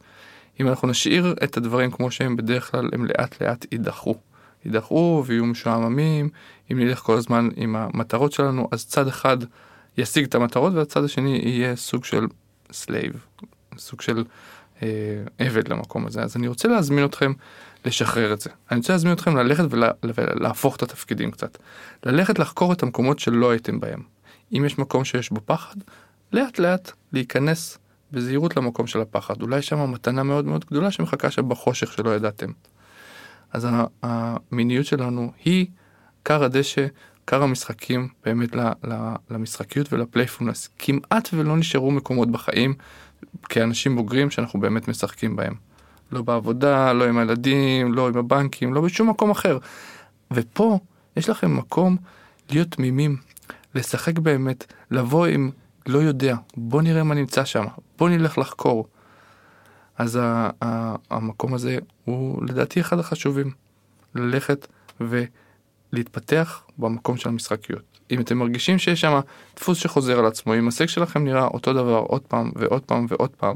אם אנחנו נשאיר את הדברים כמו שהם בדרך כלל הם לאט לאט ידעכו. ידעכו ויהיו משועממים, אם נלך כל הזמן עם המטרות שלנו אז צד אחד ישיג את המטרות והצד השני יהיה סוג של slave, סוג של אה, עבד למקום הזה. אז אני רוצה להזמין אתכם לשחרר את זה. אני רוצה להזמין אתכם ללכת ולה, ולהפוך את התפקידים קצת. ללכת לחקור את המקומות שלא הייתם בהם. אם יש מקום שיש בו פחד, לאט לאט להיכנס בזהירות למקום של הפחד. אולי שם מתנה מאוד מאוד גדולה שמחכה שם בחושך שלא ידעתם. אז המיניות שלנו היא כר הדשא, כר המשחקים באמת למשחקיות ולפלייפולנס. כמעט ולא נשארו מקומות בחיים כאנשים בוגרים שאנחנו באמת משחקים בהם. לא בעבודה, לא עם הילדים, לא עם הבנקים, לא בשום מקום אחר. ופה יש לכם מקום להיות תמימים, לשחק באמת, לבוא עם לא יודע, בוא נראה מה נמצא שם, בוא נלך לחקור. אז ה- ה- המקום הזה הוא לדעתי אחד החשובים, ללכת ולהתפתח במקום של המשחקיות. אם אתם מרגישים שיש שם דפוס שחוזר על עצמו, אם הסק שלכם נראה אותו דבר עוד פעם ועוד פעם ועוד פעם,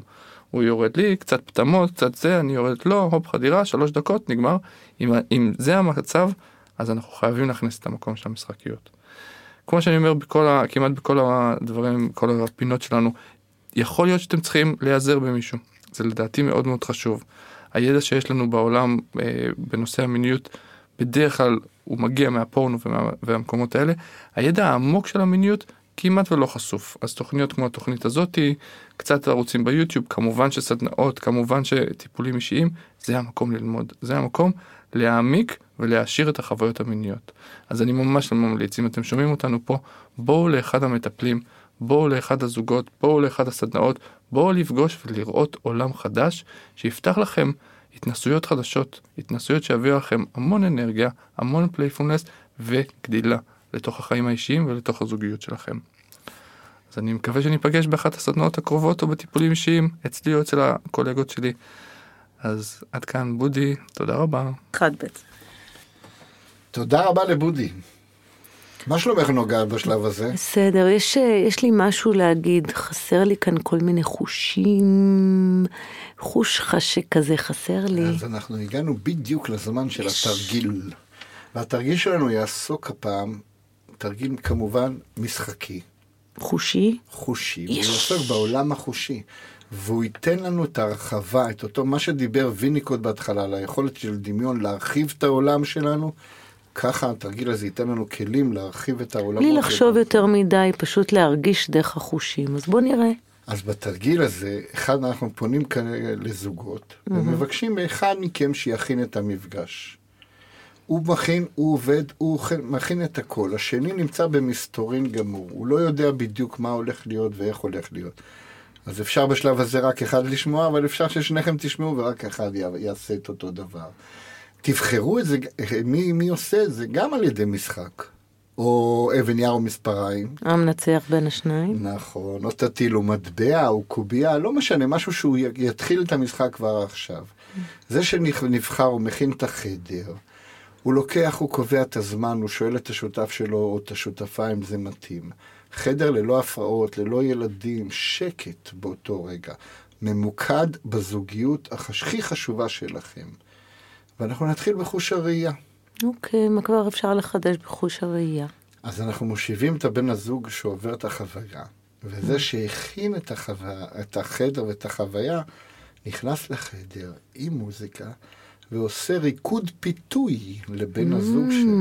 הוא יורד לי, קצת פטמות, קצת זה, אני יורד לו, הופ חדירה, שלוש דקות, נגמר. אם, אם זה המצב, אז אנחנו חייבים להכניס את המקום של המשחקיות. כמו שאני אומר בכל ה, כמעט בכל הדברים, כל הפינות שלנו, יכול להיות שאתם צריכים להיעזר במישהו. זה לדעתי מאוד מאוד חשוב. הידע שיש לנו בעולם אה, בנושא המיניות, בדרך כלל הוא מגיע מהפורנו ומה, והמקומות האלה. הידע העמוק של המיניות כמעט ולא חשוף. אז תוכניות כמו התוכנית הזאתי, קצת ערוצים ביוטיוב, כמובן שסדנאות, כמובן שטיפולים אישיים, זה המקום ללמוד. זה המקום להעמיק ולהעשיר את החוויות המיניות. אז אני ממש לא ממליץ, אם אתם שומעים אותנו פה, בואו לאחד המטפלים, בואו לאחד הזוגות, בואו לאחד הסדנאות, בואו לפגוש ולראות עולם חדש שיפתח לכם התנסויות חדשות, התנסויות שיביאו לכם המון אנרגיה, המון playfulness וגדילה לתוך החיים האישיים ולתוך הזוגיות שלכם. אז אני מקווה שניפגש באחת הסדנאות הקרובות או בטיפולים אישיים, אצלי או אצל הקולגות שלי. אז עד כאן בודי, תודה רבה. חד בית. תודה רבה לבודי. מה שלומך נוגה בשלב הזה? בסדר, יש, אה, יש לי משהו להגיד, חסר לי כאן כל מיני חושים, חוש חשק כזה חסר לי. אז אנחנו הגענו בדיוק לזמן של התרגיל. והתרגיל שלנו יעסוק הפעם, תרגיל כמובן משחקי, חושי? חושי, הוא יש. יעסוק בעולם החושי. והוא ייתן לנו את ההרחבה, את אותו, מה שדיבר ויניקוט בהתחלה, על היכולת של דמיון להרחיב את העולם שלנו, ככה התרגיל הזה ייתן לנו כלים להרחיב את העולם. בלי לחשוב יותר מדי, פשוט להרגיש דרך החושים. אז בוא נראה. אז בתרגיל הזה, אחד אנחנו פונים כרגע לזוגות, ומבקשים מאחד מכם שיכין את המפגש. הוא מכין, הוא עובד, הוא מכין את הכל. השני נמצא במסתורין גמור, הוא לא יודע בדיוק מה הולך להיות ואיך הולך להיות. אז אפשר בשלב הזה רק אחד לשמוע, אבל אפשר ששניכם תשמעו ורק אחד יעשה את אותו דבר. תבחרו את זה, מי, מי עושה את זה? גם על ידי משחק. או אבן יער או מספריים. המנצח בין השניים. נכון, או תטילו מטבע או קובייה, לא משנה, משהו שהוא יתחיל את המשחק כבר עכשיו. זה שנבחר, הוא מכין את החדר, הוא לוקח, הוא קובע את הזמן, הוא שואל את השותף שלו או את השותפה אם זה מתאים. חדר ללא הפרעות, ללא ילדים, שקט באותו רגע. ממוקד בזוגיות הכי חשובה שלכם. ואנחנו נתחיל בחוש הראייה. אוקיי, מה כבר אפשר לחדש בחוש הראייה? אז אנחנו מושיבים את הבן הזוג שעובר את החוויה, וזה שהכין את, החוויה, את החדר ואת החוויה, נכנס לחדר עם מוזיקה, ועושה ריקוד פיתוי לבן הזוג שלו.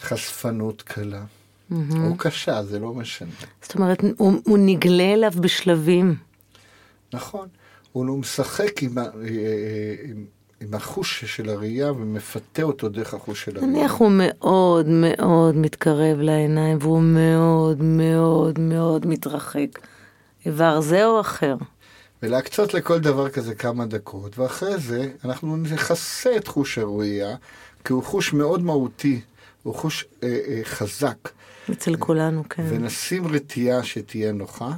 חשפנות קלה, או קשה, זה לא משנה. זאת אומרת, הוא, הוא נגלה אליו בשלבים. נכון, הוא לא משחק עם, אה, אה, עם, עם החוש של הראייה ומפתה אותו דרך החוש של הראייה. נניח הוא מאוד מאוד מתקרב לעיניים, והוא מאוד מאוד מאוד מתרחק. איבר זה או אחר? ולהקצות לכל דבר כזה כמה דקות, ואחרי זה אנחנו נכסה את חוש הראייה, כי הוא חוש מאוד מהותי, הוא חוש אה, אה, חזק, אצל כולנו, כן. ונשים רתיעה שתהיה נוחה,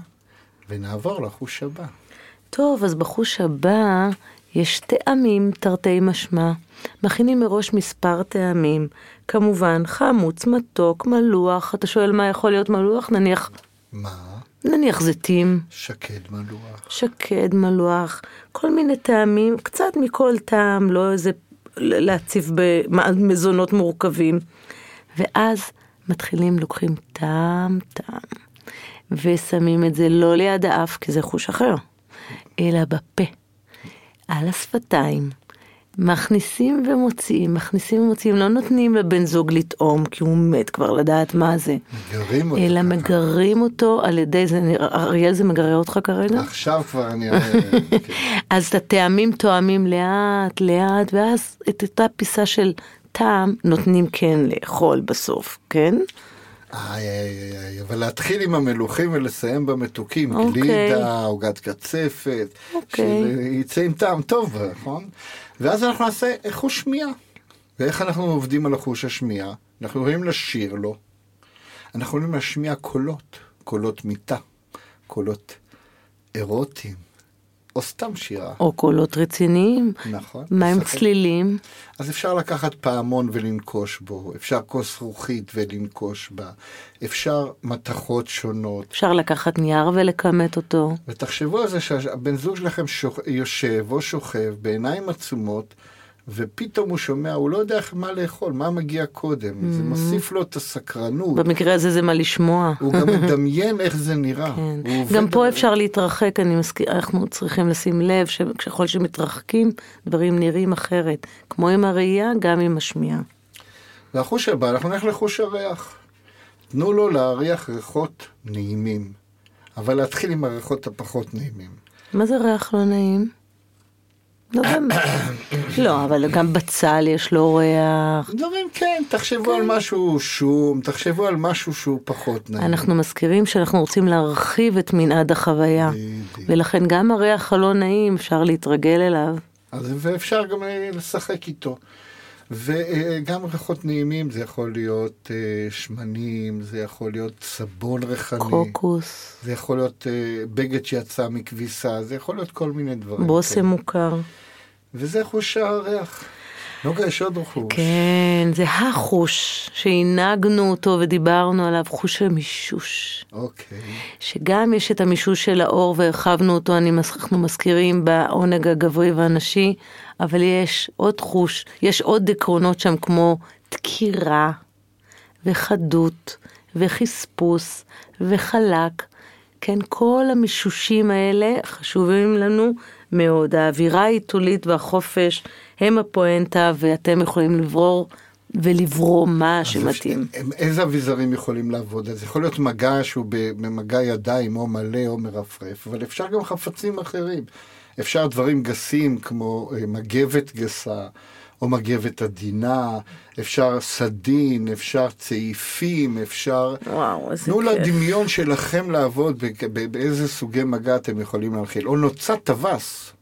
ונעבור לחוש הבא. טוב, אז בחוש הבא יש טעמים תרתי משמע. מכינים מראש מספר טעמים. כמובן, חמוץ, מתוק, מלוח. אתה שואל מה יכול להיות מלוח? נניח, מה? נניח זיתים, שקד מלוח. שקד, מלוח, כל מיני טעמים, קצת מכל טעם, לא איזה להציב במזונות מורכבים. ואז מתחילים, לוקחים טעם, טעם, ושמים את זה לא ליד האף, כי זה חוש אחר, אלא בפה, על השפתיים. מכניסים ומוציאים, מכניסים ומוציאים, לא נותנים לבן זוג לטעום, כי הוא מת כבר לדעת מה זה. מגרים אותו אלא. מגרים אותו על ידי זה, אריאל זה מגרה אותך כרגע? עכשיו כבר אני... כן. אז הטעמים תואמים לאט לאט, ואז את אותה פיסה של טעם נותנים כן לאכול בסוף, כן? איי, איי, איי, אבל להתחיל עם המלוכים ולסיים במתוקים, אוקיי. גלידה, עוגת קצפת, אוקיי. שיצא עם טעם טוב, נכון? ואז אנחנו נעשה חוש שמיעה. ואיך אנחנו עובדים על החוש השמיעה? אנחנו יכולים לשיר לו, אנחנו יכולים להשמיע קולות, קולות מיטה, קולות אירוטיים, או סתם שירה, או קולות רציניים. נכון? מה עם. צלילים? אז אפשר לקחת פעמון ולנקוש בו, אפשר כוס זכוכית ולנקוש בה, אפשר מתכות שונות. אפשר לקחת נייר ולכמת אותו. ותחשבו על זה שהבן זוג שלכם שוכ... יושב או שוכב בעיניים עצומות ופתאום הוא שומע, הוא לא יודע מה לאכול, מה מגיע קודם. זה מוסיף לו את הסקרנות. במקרה הזה זה מה לשמוע. הוא גם מדמיין איך זה נראה. כן. גם פה על- אפשר להתרחק, אני מסכים, אנחנו צריכים לשים לב שככל שמתרחקים, דברים נראים אחרת. כמו עם הראייה, גם עם השמיעה. והחוש הבא, אנחנו נלך לחוש הריח. תנו לו להריח ריחות נעימים, אבל להתחיל עם הריחות הפחות נעימים. מה זה ריח לא נעים? לא. לא, אבל גם בצל יש לו ריח. דברים כן, תחשבו על משהו שום, תחשבו על משהו שהוא פחות נעים. אנחנו מזכירים שאנחנו רוצים להרחיב את מנעד החוויה. ולכן גם הריח הלא נעים אפשר להתרגל אליו. אז ואפשר גם אה, לשחק איתו. וגם ריחות נעימים, זה יכול להיות אה, שמנים, זה יכול להיות סבון ריחני, קוקוס, זה יכול להיות אה, בגד שיצא מכביסה, זה יכול להיות כל מיני דברים. בושם כאלה. מוכר. וזה חוש הריח. נוגה, יש עוד חוש. כן, זה החוש שהנהגנו אותו ודיברנו עליו, חוש המישוש. אוקיי. שגם יש את המישוש של האור והרחבנו אותו, אני, אנחנו מזכירים בעונג הגברי והנשי, אבל יש עוד חוש, יש עוד עקרונות שם כמו דקירה וחדות וחספוס וחלק. כן, כל המישושים האלה חשובים לנו מאוד. האווירה העיתולית והחופש הם הפואנטה, ואתם יכולים לברור ולברום מה שמתאים. הם- איזה אביזרים יכולים לעבוד? אז יכול להיות מגע שהוא במגע ידיים, או מלא או מרפרף, אבל אפשר גם חפצים אחרים. אפשר דברים גסים כמו אה, מגבת גסה, או מגבת עדינה, אפשר סדין, אפשר צעיפים, אפשר... וואו, איזה תנו כיף. לדמיון שלכם לעבוד באיזה סוגי מגע אתם יכולים להנחיל. או נוצת טווס.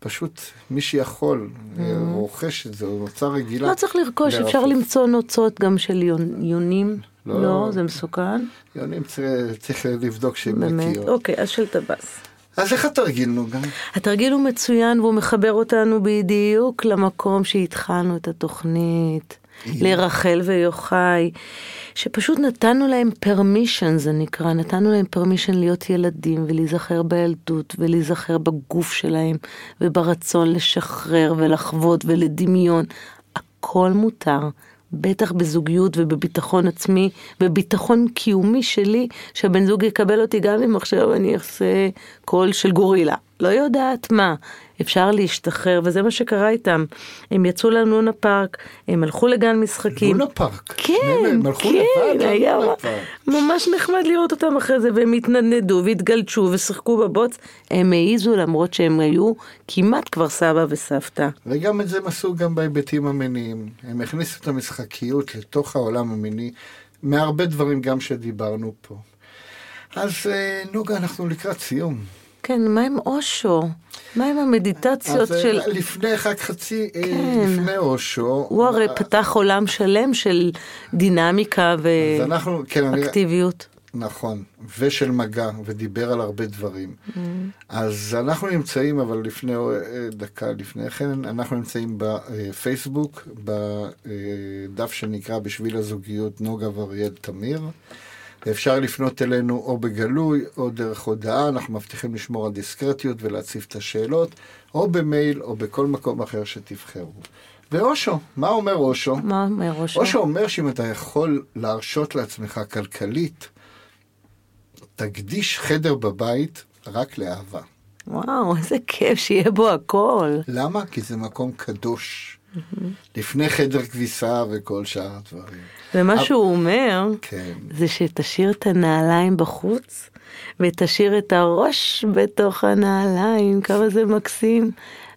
פשוט מי שיכול, אה, רוכש את זה, או נוצה רגילה. Mm-hmm. לא צריך לרכוש, לרפרף. אפשר למצוא נוצות גם של יונים. לא. לא, זה מסוכן. יונים צריך- צריך לבדוק שהם באמת. נקיות. אוקיי, אז של טווס. אז איך התרגיל נוגה? התרגיל הוא מצוין והוא מחבר אותנו בדיוק למקום שהתחלנו את התוכנית, לרחל ויוחאי, שפשוט נתנו להם permission, זה נקרא, נתנו להם permission להיות ילדים ולהיזכר בילדות ולהיזכר בגוף שלהם וברצון לשחרר ולחוות ולדמיון. הכל מותר. בטח בזוגיות ובביטחון עצמי, בביטחון קיומי שלי, שהבן זוג יקבל אותי גם אם עכשיו אני אעשה קול של גורילה. לא יודעת מה. אפשר להשתחרר, וזה מה שקרה איתם. הם יצאו ללונה פארק, הם הלכו לגן משחקים. לונה פארק. כן, הם הלכו כן, היה. ממש נחמד לראות אותם אחרי זה, והם התנדנדו והתגלשו ושיחקו בבוץ. הם העיזו למרות שהם היו כמעט כבר סבא וסבתא. וגם את זה הם עשו גם בהיבטים המיניים. הם הכניסו את המשחקיות לתוך העולם המיני, מהרבה דברים גם שדיברנו פה. אז אה, נוגה, אנחנו לקראת סיום. כן, מה עם אושו? מה עם המדיטציות אז אה, של... לפני, רק חצי, אה, כן. לפני אושו. הוא הרי פתח עולם שלם של דינמיקה אנחנו, כן, אני- ואקטיביות. נכון, ושל מגע, ודיבר על הרבה דברים. אז אנחנו נמצאים, אבל לפני, אה, דקה לפני כן, אנחנו נמצאים בפייסבוק, בדף שנקרא בשביל הזוגיות נוגה ואריאל תמיר. ואפשר לפנות אלינו או בגלוי או דרך הודעה, אנחנו מבטיחים לשמור על דיסקרטיות ולהציף את השאלות, או במייל או בכל מקום אחר שתבחרו. ואושו, מה אומר אושו? מה אומר אושו? אושו אומר שאם אתה יכול להרשות לעצמך כלכלית, תקדיש חדר בבית רק לאהבה. וואו, איזה כיף שיהיה בו הכל. למה? כי זה מקום קדוש. לפני חדר כביסה וכל שאר הדברים. ומה שהוא אומר, כן. זה שתשאיר את הנעליים בחוץ, ותשאיר את הראש בתוך הנעליים, כמה זה מקסים.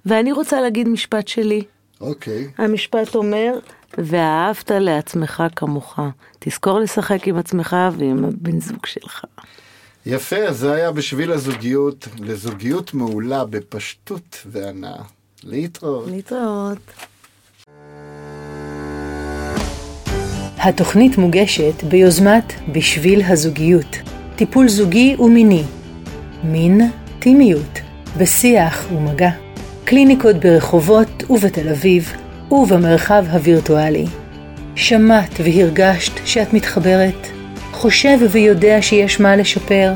ואני רוצה להגיד משפט שלי. אוקיי. המשפט אומר, ואהבת לעצמך כמוך. תזכור לשחק עם עצמך ועם הבן זוג שלך. יפה, אז זה היה בשביל הזוגיות, לזוגיות מעולה בפשטות והנאה. להתראות. להתראות. התוכנית מוגשת ביוזמת בשביל הזוגיות, טיפול זוגי ומיני, מין, טימיות, בשיח ומגע, קליניקות ברחובות ובתל אביב ובמרחב הווירטואלי. שמעת והרגשת שאת מתחברת? חושב ויודע שיש מה לשפר?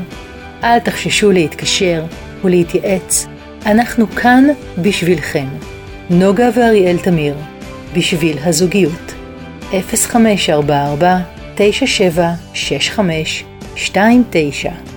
אל תחששו להתקשר ולהתייעץ, אנחנו כאן בשבילכם. נוגה ואריאל תמיר, בשביל הזוגיות. 0544 9765 29